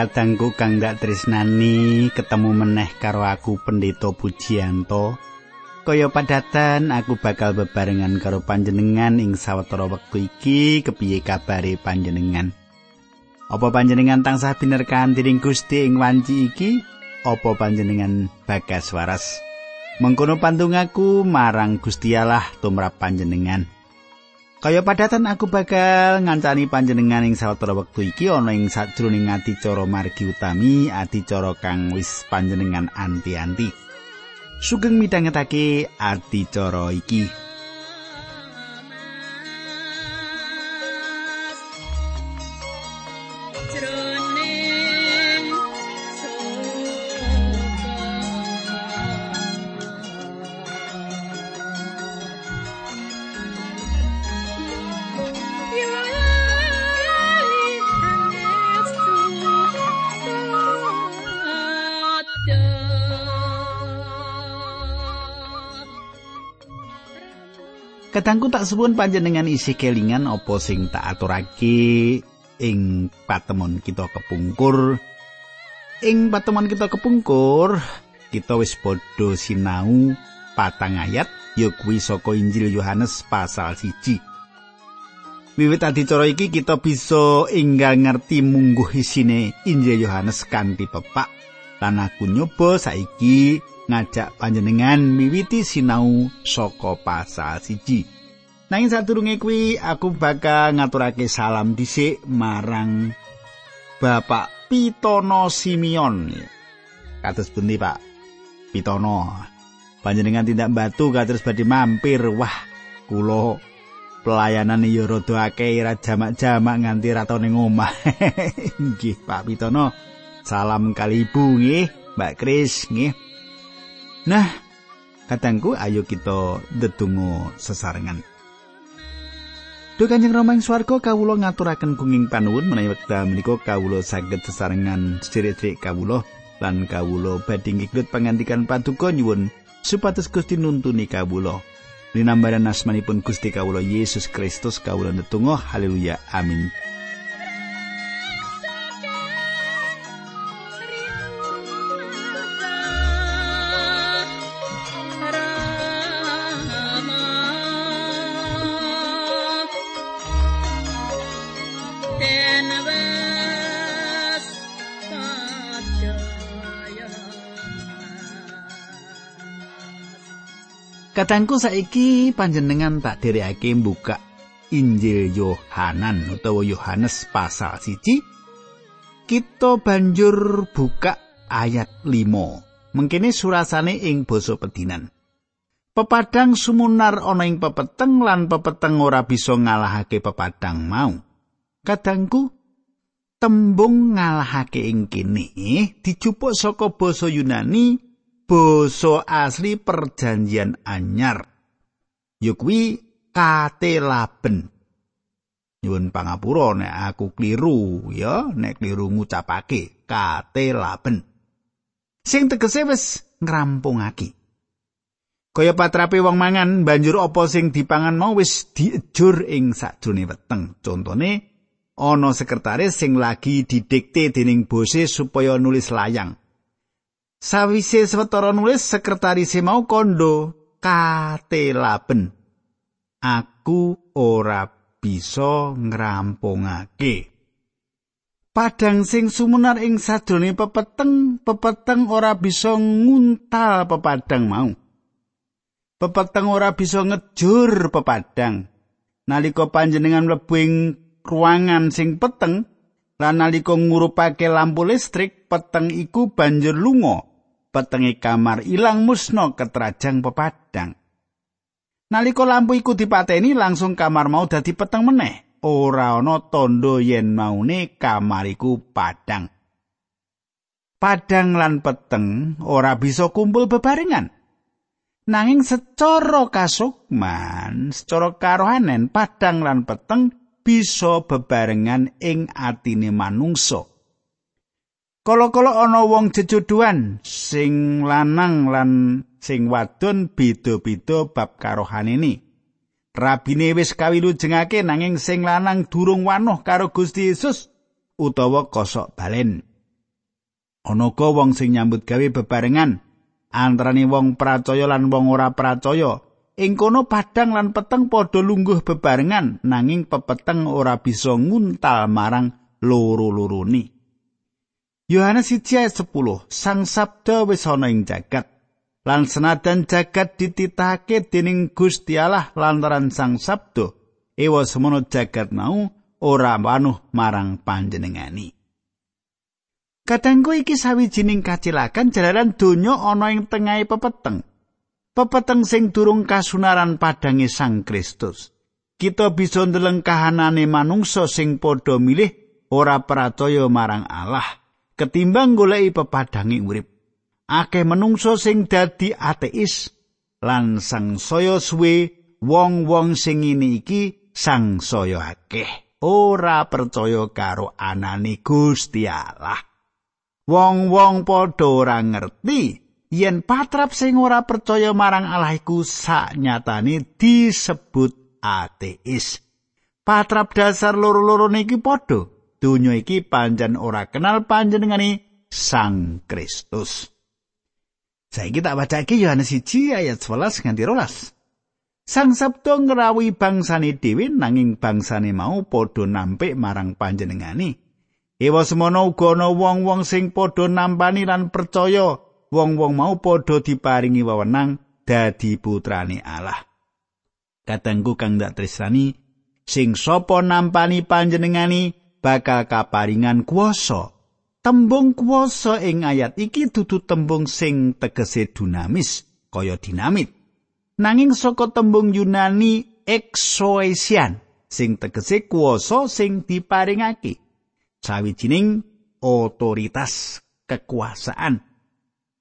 Kadangku kang dak tresnani ketemu meneh karo aku Pendeta Pujianto. Kaya padatan aku bakal bebarengan karo panjenengan ing sawetara wektu iki kepiye kabare panjenengan. Apa panjenengan tansah binerkan diring Gusti ing wanci iki? Apa panjenengan bagas waras? Mengkono pantungaku marang Gusti Allah tumrap panjenengan. Kaya padatan aku bakal ngancani panjenengan ing sawetara wektu iki ana ing sajroning adicara margi utami adicara kang wis panjenengan anti-anti. Sugeng midhangetake adicara iki. Kadangku tak suwun panjenengan isi kelingan apa sing tak aturake ing patemon kita kepungkur. Ing patemon kita kepungkur, kita wis padha sinau patang ayat ya kuwi saka Injil Yohanes pasal siji. Wiwit adicara iki kita bisa enggal ngerti mungguh isine Injil Yohanes kanthi pepak lan aku nyoba saiki ngajak panjenengan miwiti sinau saka pasal siji. Nanging sadurunge kuwi aku bakal ngaturake salam dhisik marang Bapak Pitono Simeon. Kados pundi Pak Pitono? Panjenengan tindak batu kados badhe mampir. Wah, kula pelayanan ya rada akeh ra jamak-jamak nganti ratone omah. Nggih, Pak Pitono. Salam kali ibu nggih, Mbak Kris nggih. Nah, katangku ayo kita ndedonga sesarengan. Duh Kanjeng Rama ing swarga kawula ngaturaken gunging panuwun menawi wekdal menika kawula saged sesarengan sedherek kawula lan kawula badhe ngikut pangandikan paduka nyuwun supados Gusti nuntuni kawula. Linambaran asmanipun Gusti kawula Yesus Kristus kawula ndedonga haleluya amin. Katangku saiki panjenengan tak dherekake buka Injil Yohanan utawa Yohanes pasal siji. Kita banjur buka ayat 5. Mengkene surasane ing basa pedinan. Pepadang sumunar ana ing pepeteng lan pepeteng ora bisa ngalahake pepadang mau. Kadangku tembung ngalahake ing kene dijupuk saka basa Yunani basa asli perjanjian anyar. Ya kuwi katelaben. Nyuwun pangapura nek aku kliru ya nek kliru ngucapake katelaben. Sing tegese wis ngrampungake kaya patrape wong mangan banjur apa sing dipangan mau wis diejur ing sakjroning weteng. Contone ana sekretaris sing lagi didikte dening bose supaya nulis layang Sawise sawetara nulis sekretaris mau kondo katelaben. Aku ora bisa ngrampungake. Padang sing sumunar ing sadrone pepeteng, pepeteng ora bisa nguntal pepadang mau. Pepeteng ora bisa ngejur pepadang. Nalika panjenengan mlebu ing ruangan sing peteng, lan nalika ngurupake lampu listrik, peteng iku banjur lunga. Petenge kamar ilang musna ketrajang pepadang. Nalika lampu iku dipateni langsung kamar mau dadi peteng meneh. Ora ana tondo yen maune kamar iku padang. Padang lan peteng ora bisa kumpul bebarengan. Nanging secara kasukman, secara karohanen padang lan peteng bisa bebarengan ing atine manungsa. Kala-kala ana wong jejodohan sing lanang lan sing wadon beda-beda bab karohanene. Rabine wis kawilujengake nanging sing lanang durung wanuh karo Gusti Yesus utawa kosok balen. Ana uga wong sing nyambut gawe bebarengan antarané wong percaya lan wong ora percaya. Ing kono padang lan peteng padha lungguh bebarengan nanging pepeteng ora bisa nguntal marang loro-lorone. Yohanes 1 ayat 10 Sang Sabda wis ana ing jagat lan senadan jagat dititahake dening Gusti Allah lantaran Sang Sabda ewa semono jagat mau ora manuh marang panjenengani. Kadangku iki sawijining kacilakan jalaran donya ana ing tengahe pepeteng. Pepeteng sing durung kasunaran padange Sang Kristus. Kita bisa ndeleng kahanane manungsa sing padha milih ora percaya marang Allah ketimbang goleki pepadange urip. Akeh manungsa sing dadi ateis lan sang saya suwe wong-wong sing ngene iki sang saya akeh ora percaya karo anane Gusti Allah. Wong-wong padha ora ngerti yen patrap sing ora percaya marang Allah iku saknyatane disebut ateis. Patrap dasar loro-loro niki padha. Donya iki pancen ora kenal panjenengane Sang Kristus. Saiki tak baca iki Yohanes 1 ayat 11 nganti 12. Sang Sabda ngrawuhi bangsane dhewe nanging bangsane mau padha nampik marang panjenengane. Ewa semono uga ana wong-wong sing padha nampani lan percaya wong-wong mau padha diparingi wewenang dadi putrane Allah. Katengku kang dak tresnani sing sapa nampani panjenengani bakal kaparingan kuasa. Tembung kuasa ing ayat iki dudu tembung sing tegese dinamis kaya dinamit. Nanging saka tembung Yunani exoesian sing tegese kuasa sing diparingake. sawijining otoritas kekuasaan.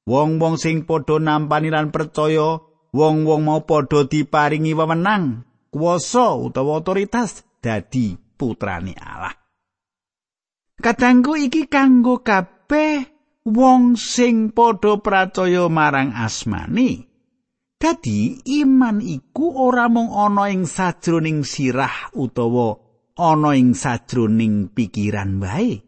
Wong-wong sing padha nampani lan percaya, wong-wong mau padha diparingi wewenang, kuasa utawa otoritas dadi putrane Allah. Kadangku iki kanggo kabeh wong sing padha percaya marang asmani. Dadi iman iku ora mung ana ing sajroning sirah utawa ana ing sajroning pikiran wae.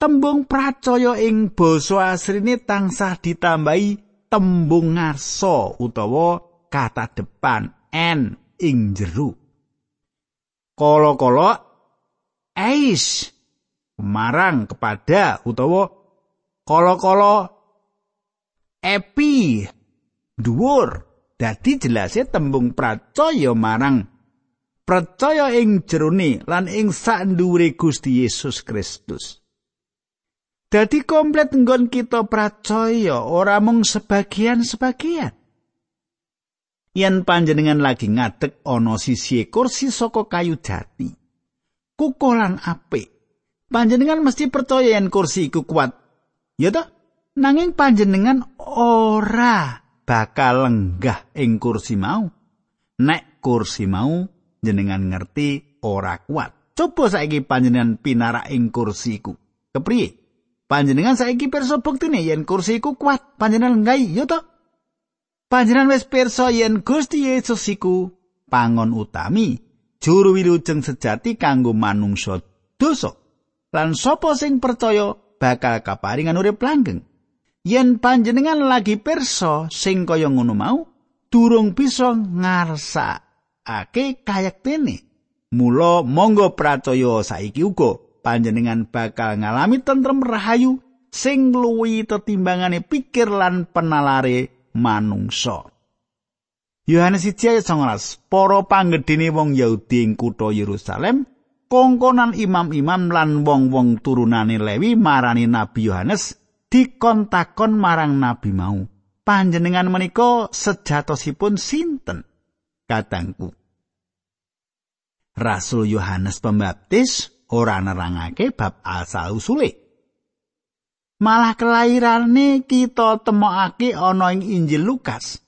Tembung pracaya ing basa asline tansah ditambahi tembung ngarsa utawa kata depan n ing jero. Kala-kala eis marang kepada utawa kala-kala epi dhuwur dadi jelase tembung pracaya marang percaya ing jerone lan ing sandhuwure Gusti Yesus Kristus. Dadi komplit nggon kita percaya ora mung sebagian-sebagian. Yen panjenengan lagi ngadeg ana sisi kursi saka kayu jati. Kukolan apik. Panjenengan mesti percaya yen kursi iku kuat. Ya toh? Nanging panjenengan ora bakal lenggah ing kursi mau. Nek kursi mau jenengan ngerti ora kuat. Coba saiki panjenengan pinarak ing kursiku. Kepriye? Panjenengan saiki pirsa buktine yen kursiku kuat, panjenengan ngai yo to? Panjenengan wis pirsa yen Gusti Yesus iku pangon utami, juru wilujeng sejati kanggo manungsa dosa. Lan sapa sing percaya bakal kaparingan urip langgeng. Yen panjenengan lagi pirsa sing kaya ngono mau, durung bisa ngarsa ake kayektene. Mula monggo pracaya saiki uga panjenengan bakal ngalami tentrem rahayu sing luwi tetimbangane pikir lan penalare manungsa. Yohanes 1 ayat 19, para panggedene wong Yahudi ing kutha Yerusalem kongkonan imam-imam lan wong-wong turunane Lewi marani Nabi Yohanes dikontakon marang nabi mau. Panjenengan menika sejatosipun sinten? Katangku. Rasul Yohanes Pembaptis ora nerangake bab asal usule. Malah kelahirane kita temokake ana ing Injil Lukas.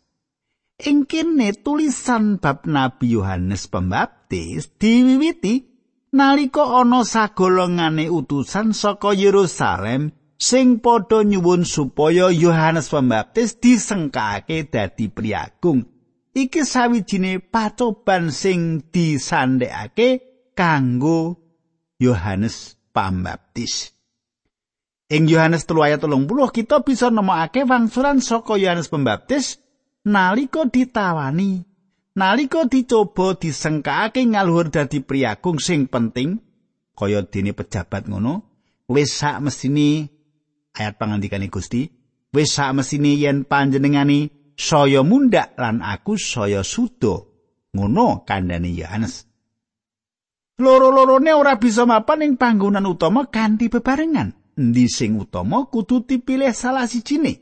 Ing kene tulisan bab Nabi Yohanes Pembaptis diwiwiti nalika ana sagolongane utusan saka Yerusalem sing padha nyuwun supaya Yohanes Pembaptis disengkake dadi priagung iki sawijine pacoban sing disandhekake kanggo Yohanes Pambaptis. Ing Yohanes 3 ayat 30 kita bisa nemokake wangsulan saka Yohanes Pembaptis nalika ditawani, nalika dicoba disengkake ngaluhur dadi priagung sing penting kaya dene pejabat ngono, wis sak mesine ayat pangandikane Gusti, wis sak mesine yen panjenengani saya mundak lan aku saya sudo. Ngono kandhane Yohanes. Loro-lorone ora bisa mapan ing panggonan utama kanthi bebarengan. endi sing utama kudu dipilih salah sijine.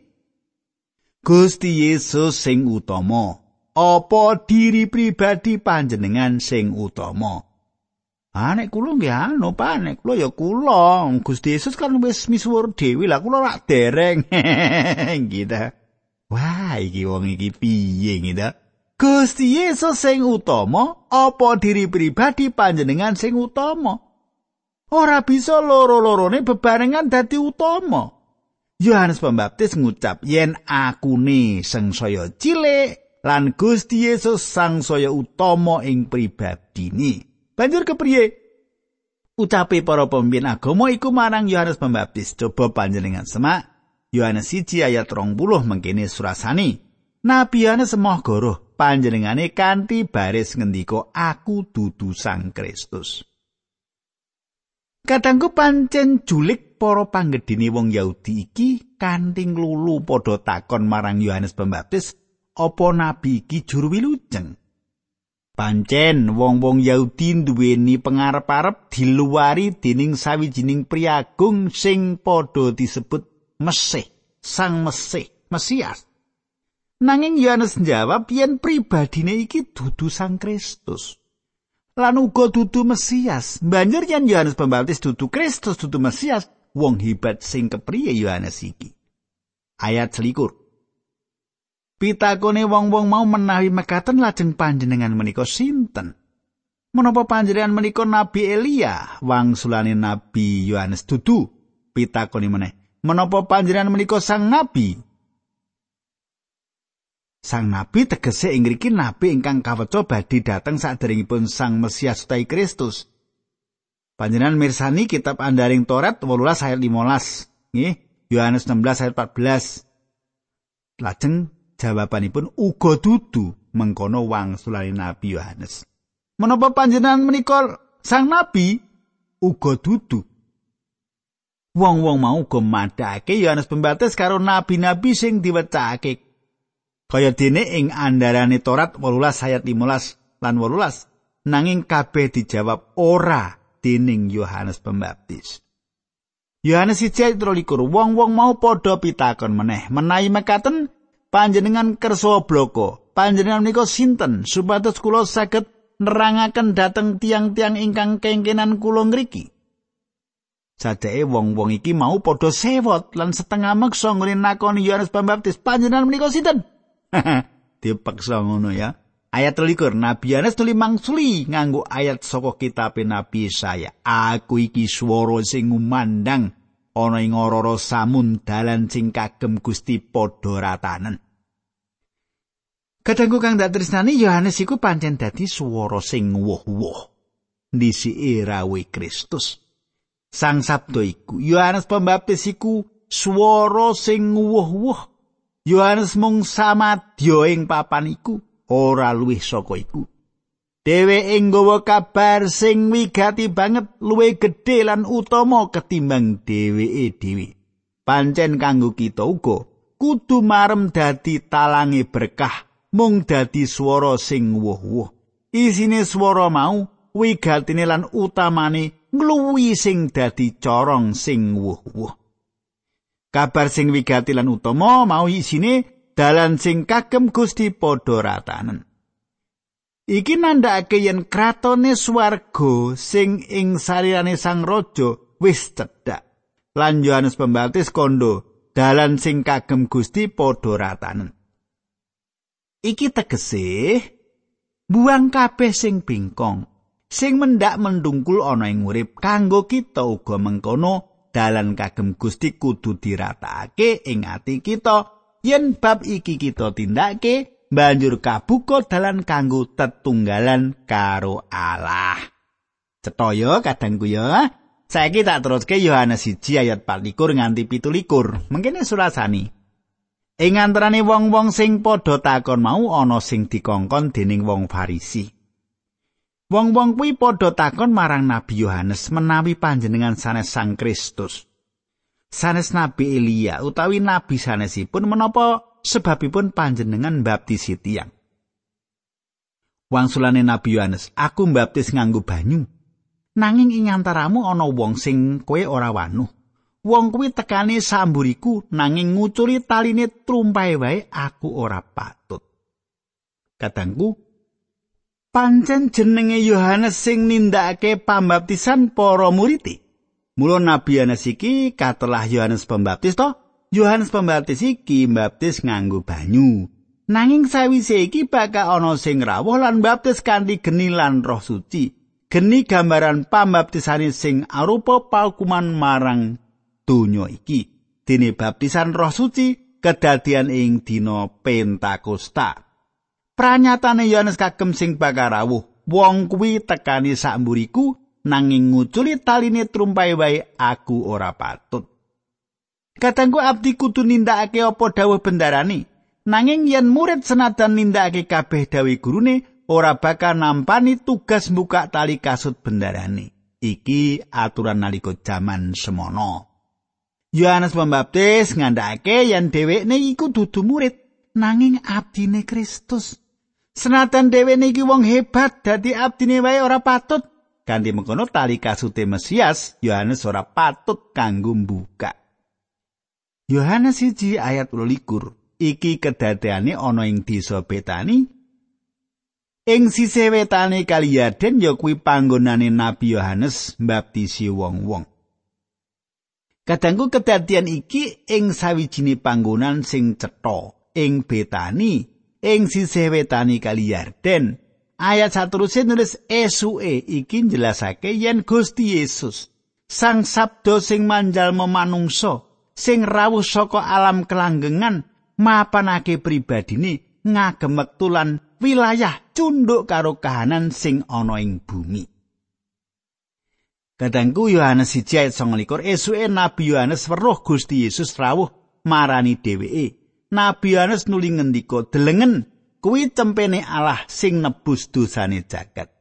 Gusti Yesus sing utama, apa diri pribadi panjenengan sing utama? Anek kula nggih anu panek kula ya kula. Gusti Yesus kan wis misuwur dhewe lah kula rak dereng. gitu. Wah, iki wong iki piye gitu. Gusti Yesus sing utama, apa diri pribadi panjenengan sing utama? ora bisa loro-lorone bebarengan dadi utama. Yohanes Pembaptis ngucap yen akune sangsaya cilik lan Gusti Yesus sangsaya utama ing pribadine. Banjur kepriye? Ucape para pemimpin agama iku marang Yohanes Pembaptis. Coba panjenengan semak Yohanes 1 ayat 20 mengkene surasani. Nabi Yohanes emoh goroh panjenengane kanthi baris ngendika aku dudu Sang Kristus. Kadangku pancen julik para panggedhine wong Yahudi iki kanthi lulu padha takon marang Yohanes Pembaptis, apa nabi iki juru wilujeng? Pancen wong-wong Yahudi duweni pangarep-arep diluwari dening sawijining priagung sing padha disebut Mesih, Sang Mesih, Mesias. Nanging Yohanes njawab yen pribadine iki dudu Sang Kristus. lan uga dudu Mesias. Banjur yen Yohanes Pembaptis dudu Kristus dudu Mesias, wong hebat sing kepriye Yohanes iki. Ayat selikur. Pitakone wong-wong mau menawi mekaten lajeng panjenengan menika sinten? Menapa panjenengan menika Nabi Elia, wangsulane Nabi Yohanes dudu? Pitakone meneh. Menapa panjenengan menika sang nabi? Sang nabi tegese ing ngriki nabi ingkang kaweca badhe dhateng saderengipun Sang Mesias utawi Kristus. Panjenengan mirsani kitab Andaring Toret 18 ayat 15, nggih. Yohanes 16 ayat 14. Lajeng jawabanipun uga dudu mengkono wangsulane Nabi Yohanes. Menapa panjenengan menika sang nabi uga dudu Wong-wong mau uga madhake Yohanes Pembaptis karo nabi-nabi sing diwecake kaya dene ing andarane Torat 18 ayat 15 lan 18 nanging kabeh dijawab ora dening Yohanes Pembaptis. Yohanes 1 wong-wong mau padha pitakon meneh menawi mekaten panjenengan kersa bloko panjenengan menika sinten supados kula saged nerangaken dhateng tiang-tiang ingkang kengkenan kula ngriki. Sadeke wong-wong iki mau padha sewot lan setengah meksa ngene nakoni Yohanes Pembaptis panjenengan menika sinten? dipaksa ngono ya. Ayat telikur, Nabi Yohanes tuli mangsuli nganggo ayat saka kitab Nabi saya. Aku iki swara sing ngumandang ana ing ora samun dalan sing kagem Gusti padha ratanen. Kadangku kang dak tresnani Yohanes iku pancen dadi swara sing wuh-wuh. Ndisi rawe Kristus. Sang Sabdo iku Yohanes Pembaptis iku swara sing wuh-wuh Yohanes mung samadya ing papan iku, ora luwih saka iku. Dheweke nggawa kabar sing wigati banget luwih gedhe lan utama ketimbang dheweke dhewe. Pancen kanggo kita uga kudu marem dadi talange berkah mung dadi swara sing wuh-wuh. Isine swara mau wigatine lan utamane ngluwi sing dadi corong sing wuh-wuh. Kabar sing wigati lan utama mau isine dalan sing kagem Gusti padha ratanen. Iki nandhakake yen kratone swarga sing ing sarirane Sang Raja wis cedhak. Lan Yohanes Pembaptis kondo dalan sing kagem Gusti padha ratanen. Iki tegese buang kabeh sing bingkong, sing mendak mendungkul ana ing urip kanggo kita uga mengkono dalan kagem Gusti kudu diratakake ing ati kita yen bab iki kita tindake banjur kabuka dalan kanggo tetunggalan karo Allah. Cetoyo kadangku ya Saiki tak teruske Yohanes 1 ayat 24 nganti 17. Mengkene surasani. Ing antarané wong-wong sing padha takon mau ana sing dikongkon dening wong Farisi. Wong-wong kuwi padha takon marang Nabi Yohanes menawi panjenengan sanes Sang Kristus. Sanes Nabi Elia utawi nabi sanesipun menapa sebabipun panjenengan baptisi tiyang. Wangsulane Nabi Yohanes, aku mbaptis nganggo banyu. Nanging ing antaramu ana wong sing kowe ora wanuh. Wong kuwi tekane samburiku nanging nguculi taline trumpae wae aku ora patut. Kadangku pancen jenenge Yohanes sing nindakake pambaptisan para murid. Mula Nabi Yohanes iki katelah Yohanes Pembaptis to, Yohanes Pembaptis iki mbaptis nganggo banyu. Nanging sawise iki bakal ana sing rawuh lan baptis kanthi geni lan Roh Suci. geni gambaran pambaptisane sing arupa paukuman marang donya iki dene baptisan roh suci kedadian ing dina pentakosta pranyatane Yohanes kagem sing bakal rawuh wong kuwi tekani sakmburiku nanging nguculi taline trumpai wae aku ora patut Katangku abdi kudu nindakake apa dawuh bendarani nanging yen murid senadan nindakake kabeh dawuh gurune ora bakal nampani tugas buka tali kasut bendarane. Iki aturan nalika jaman semono. Yohanes Pembaptis ngandhakake yen dhewekne iku dudu murid nanging abdine Kristus. Senatan dhewekne iki wong hebat dadi abdine wae ora patut. Ganti mengkono tali kasute Mesias, Yohanes ora patut kanggo buka. Yohanes 1 ayat 12 iki kedadeane ana ing desa Betani Ing sisih wetane kali Yarden ya kuwi panggonane Nabi Yohanes mbaptisi wong-wong. Kadangku kedadian iki ing sawijine panggonan sing cetha ing Betani ing sisih wetane kali Yarden. Ayat saterusé nulis esuke iki njelasake yen Gusti Yesus Sang Sabdo sing manjal memanungsa sing rawuh saka alam kelanggengan mapanake pribadine ngagem wektu lan wilayah cunduk karo kahanan sing ana ing bumi. Kadangku Yohanes 1 ayat 29 esuke Nabi Yohanes weruh Gusti Yesus rawuh marani dheweke. Nabi Yohanes nuli ngendika delengen kuwi cempene Allah sing nebus dosane jagat.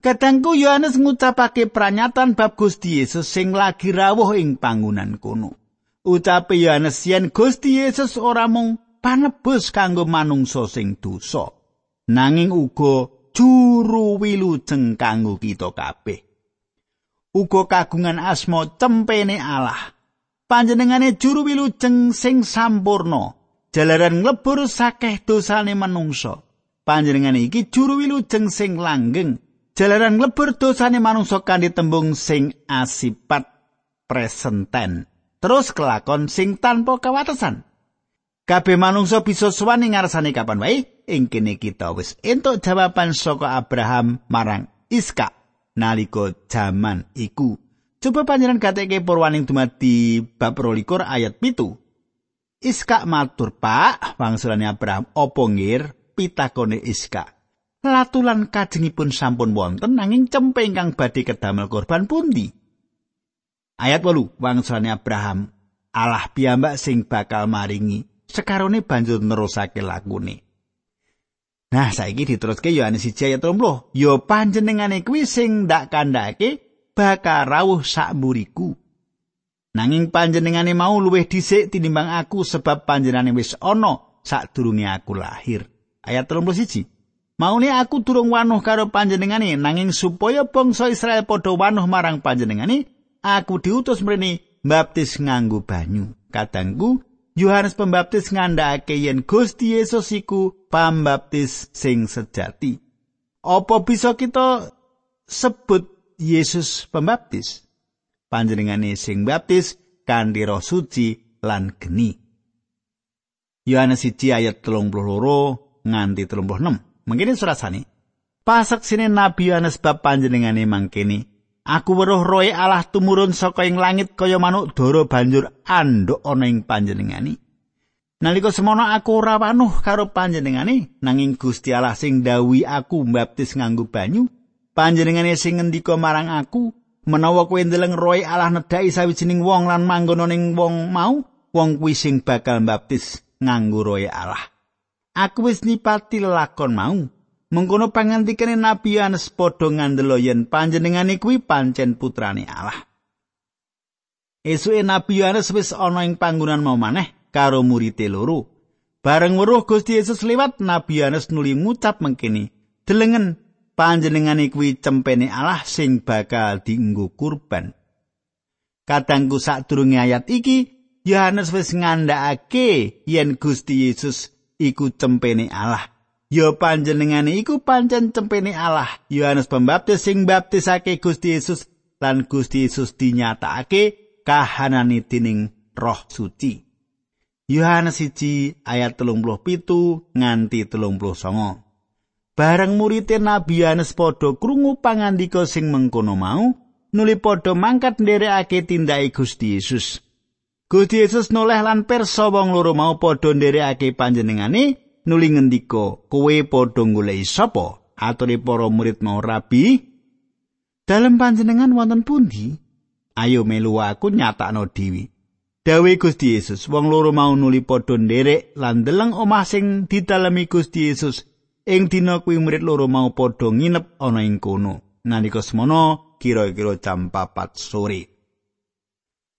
Kadangku Yohanes ngucapake pranyataan bab Gusti Yesus sing lagi rawuh ing panggonan kono. Ucape Yohanes yen Gusti Yesus ora mung panebus kanggo manungsa sing dosa. Nanging uga juru wilujeng kanggo kita kabeh. Uga kagungan asma cempene Allah. Panjenengane juru wilujeng sing sampurna jalaran nglebur sakeh dosane manungsa. Panjenengane iki juru wilujeng sing langgeng jalaran nglebur dosane manungsa kanthi tembung sing asipat presenten terus kelakon sing tanpa kawatesan Kabeh manungsa bisa sowan ing ngarsane kapan wae. Ing kene kita wis entuk jawaban saka Abraham marang Iska nalika jaman iku. Coba panjenengan gateke purwaning dumadi bab 22 ayat pitu. Iska matur, "Pak, wangsulane Abraham, opo ngir pitakone Iska?" Latulan kajengipun sampun wonten nanging cempe ingkang badhe kedamel korban pundi? Ayat 8 wangsulane Abraham, Allah piyambak sing bakal maringi sekarone banjur nerusake lakune. Nah, saiki diteruske Yohanes 1 ayat 30. Yo panjenengane kuwi sing ndak kandhake bakal rawuh sak muriku. Nanging panjenengane mau luwih dhisik tinimbang aku sebab panjenengane wis ana sadurunge aku lahir. Ayat 31. Maune aku durung wanuh karo panjenengane nanging supaya bangsa Israel padha wanuh marang panjenengane, aku diutus mrene baptis nganggo banyu. Kadangku Yohanes Pembaptis ngandhakake yen Gusti Yesus iku pambaptis sing sejati. Apa bisa kita sebut Yesus Pembaptis? Panjenengane sing baptis kanthi Roh Suci lan geni. Yohanes 1 ayat 32 nganti 36. Mungkin surasane. Pasaksine Nabi Yohanes bab panjenengane mangkene Aku weruh roe Allah tumurun saka ing langit kaya manuk dara banjur anduk ana ing panjenengani. Nalika semono aku ora wanuh karo panjenengani, nanging Gusti Allah sing dawuhi aku mbaptis nganggo banyu, panjenengane sing ngendika marang aku, menawa kowe ndeleng roe Allah nedhaki sawijining wong lan manggon ning wong mau, wong kuwi sing bakal baptis nganggo roe Allah. Aku wis nipati lakon mau. Mengkono pangandikane Nabi Yohanes padha ngandelo yen panjenengane kuwi pancen putrane Allah. Esuke Nabi Yohanes wis ana ing panggonan mau maneh karo murid loro. Bareng weruh Gusti Yesus liwat Nabi Yohanes nuli ngucap mengkini, "Delengen panjenengane kuwi cempene Allah sing bakal dienggo kurban. Kadangku sadurunge ayat iki Yohanes wis ngandhakake yen Gusti Yesus iku cempene Allah. Ya panjenengane iku pancen cempene Allah. Yohanes Pembaptis sing baptisake Gusti Yesus lan Gusti Yesus dinyatakake kahanane dening Roh Suci. Yohanes 1 ayat 37 nganti 39. Bareng murid Nabi Yohanes padha krungu pangandika sing mengkono mau, nuli padha mangkat nderekake tindake Gusti Yesus. Gusti Yesus noleh lan persa wong loro mau padha nderekake panjenengane, nuli ngendika, "Kowe padha goleki sapa?" Aturi para murid mau, "Rabi, dalem panjenengan wonten pundi? Ayo melu aku nyatakno dhewe." Dawe Gusti Yesus, wong loro mau nuli padha nderek lan deleng omah sing didalemi Gusti Yesus ing dina kuwi murid loro mau padha nginep ana ing kono. Nalika semono kira-kira jam 4 sore.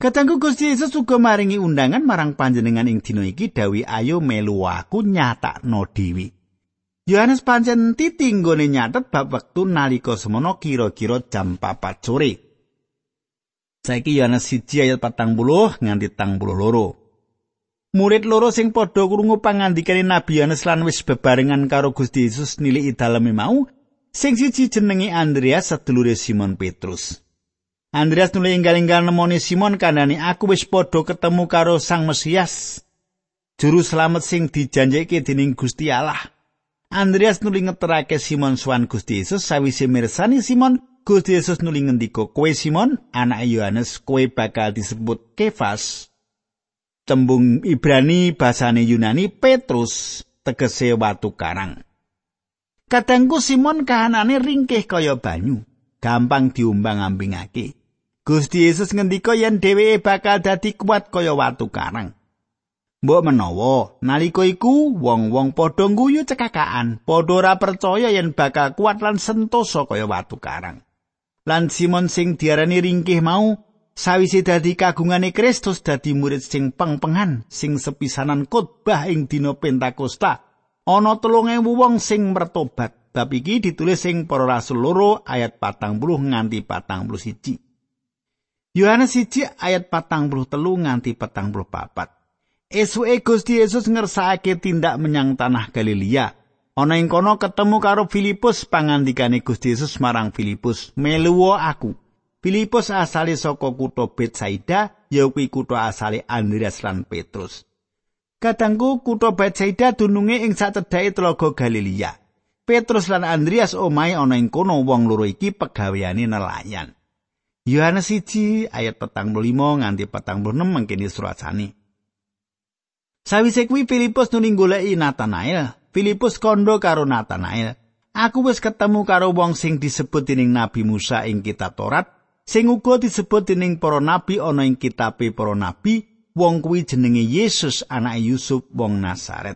Katanggu Gusti Yesus uga maringi undangan marang panjenengan ing dina iki dawi ayo melu aku nyatakno dhewe. Yohanes pancen titinggone nyatet bab wektu nalika semono kira-kira jam 4 sore. Saiki Yohanes 1 ayat 40 nganti 32. Murid loro sing padha krungu pangandikane Nabi Yohanes lan wis bebarengan karo Gusti Yesus niliki daleme mau, sing siji jenenge Andreas sedulure Simon Petrus. Andreas nuli enggal-enggal nemoni Simon kandhani aku wis padha ketemu karo Sang Mesias, juru slamet sing dijanjike dening Gusti Allah. Andreas nuli ngeterake Simon swan Gusti Yesus sawise mirsani Simon Gusti Yesus nuli ngendika, "Kowe Simon, anak Yohanes, kowe bakal disebut Kefas." tembung Ibrani basane Yunani Petrus tegese watu karang. Kadangku Simon kahanane ringkih kaya banyu, gampang diumbang-ambingake. Gusti Yesus ngendika yen dheweke bakal dadi kuat kaya watu karang. Mbok menawa nalika iku wong-wong padha guyu cekakaan, padha ora percaya yen bakal kuat lan sentosa kaya watu karang. Lan Simon sing diarani ringkih mau sawise dadi kagungane Kristus dadi murid sing pengpengan sing sepisanan khotbah ing dina Pentakosta ana 3000 wong sing mertobat bab iki ditulis sing para rasul loro ayat 40 nganti 41 Yohanes 1 ayat 43 nganti 44 Esuke Gusti Yesus ngersakake tindak menyang tanah Galilea ana ing kono ketemu karo Filipus pangandikane Gusti Yesus marang Filipus meluwo aku Filipus asale saka kutha Betsaida, ya kuwi kutha asale Andreas lan Petrus. Kadangku kutha Betsaida dununge ing sacedhake Tlaga Galilea. Petrus lan Andreas omahe ana ing kono wong loro iki pegaweane nelayan. Yohanes 1 ayat 45 nganti 46 mangkene surasane. Sawise kuwi Filipus nuli goleki Natanael. Filipus kondo karo Natanael. Aku wis ketemu karo wong sing disebut dening Nabi Musa ing kitab Torat sing uga disebut dening para nabi ana ing kitabe para nabi wong kuwi jenenge Yesus anak Yusuf wong Nazaret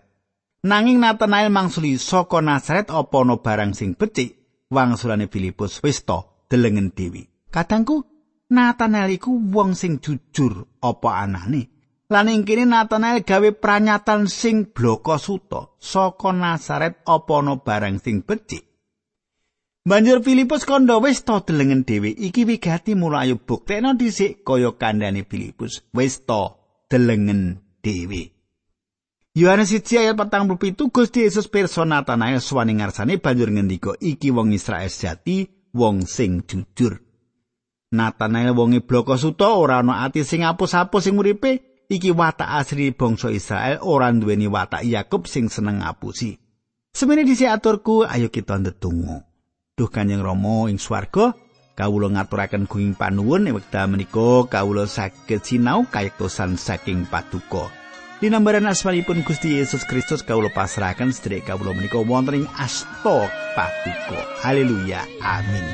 nanging Nathanael mangsuli saka Nazaret apa ana barang sing becik wangsulane Filipus wis to delengen dewi kadangku Nathanael iku wong sing jujur apa anane lan ing kene Nathanael gawe pranyatan sing bloko suto saka Nazaret apa ana barang sing becik Banjur Filipus kandha wis to delengen dhewe iki wigati mulai buktekno dhisik kaya kandhane Filipus wis to delengen dhewe. Yohanes 1 ayat 47 Gusti Yesus pirsa Natanael suwane ngarsane banjur ngendika iki wong Israel sejati wong sing jujur. Natanael wonge bloko suto ora ana ati sing apus-apus sing uripe iki watak asli bangsa Israel ora duweni watak Yakub sing seneng ngapusi. Semene dhisik aturku ayo kita ndedonga. Duh Kanjeng Rama ing swarga, kawula ngaturaken gunging panuwun ing wekdal menika kawula saged sinau kayektosan saking paduka. Dinambaran asmanipun Gusti Yesus Kristus kawula pasrahaken sedherek kawula menika wonten ing asta paduka. Haleluya. Amin.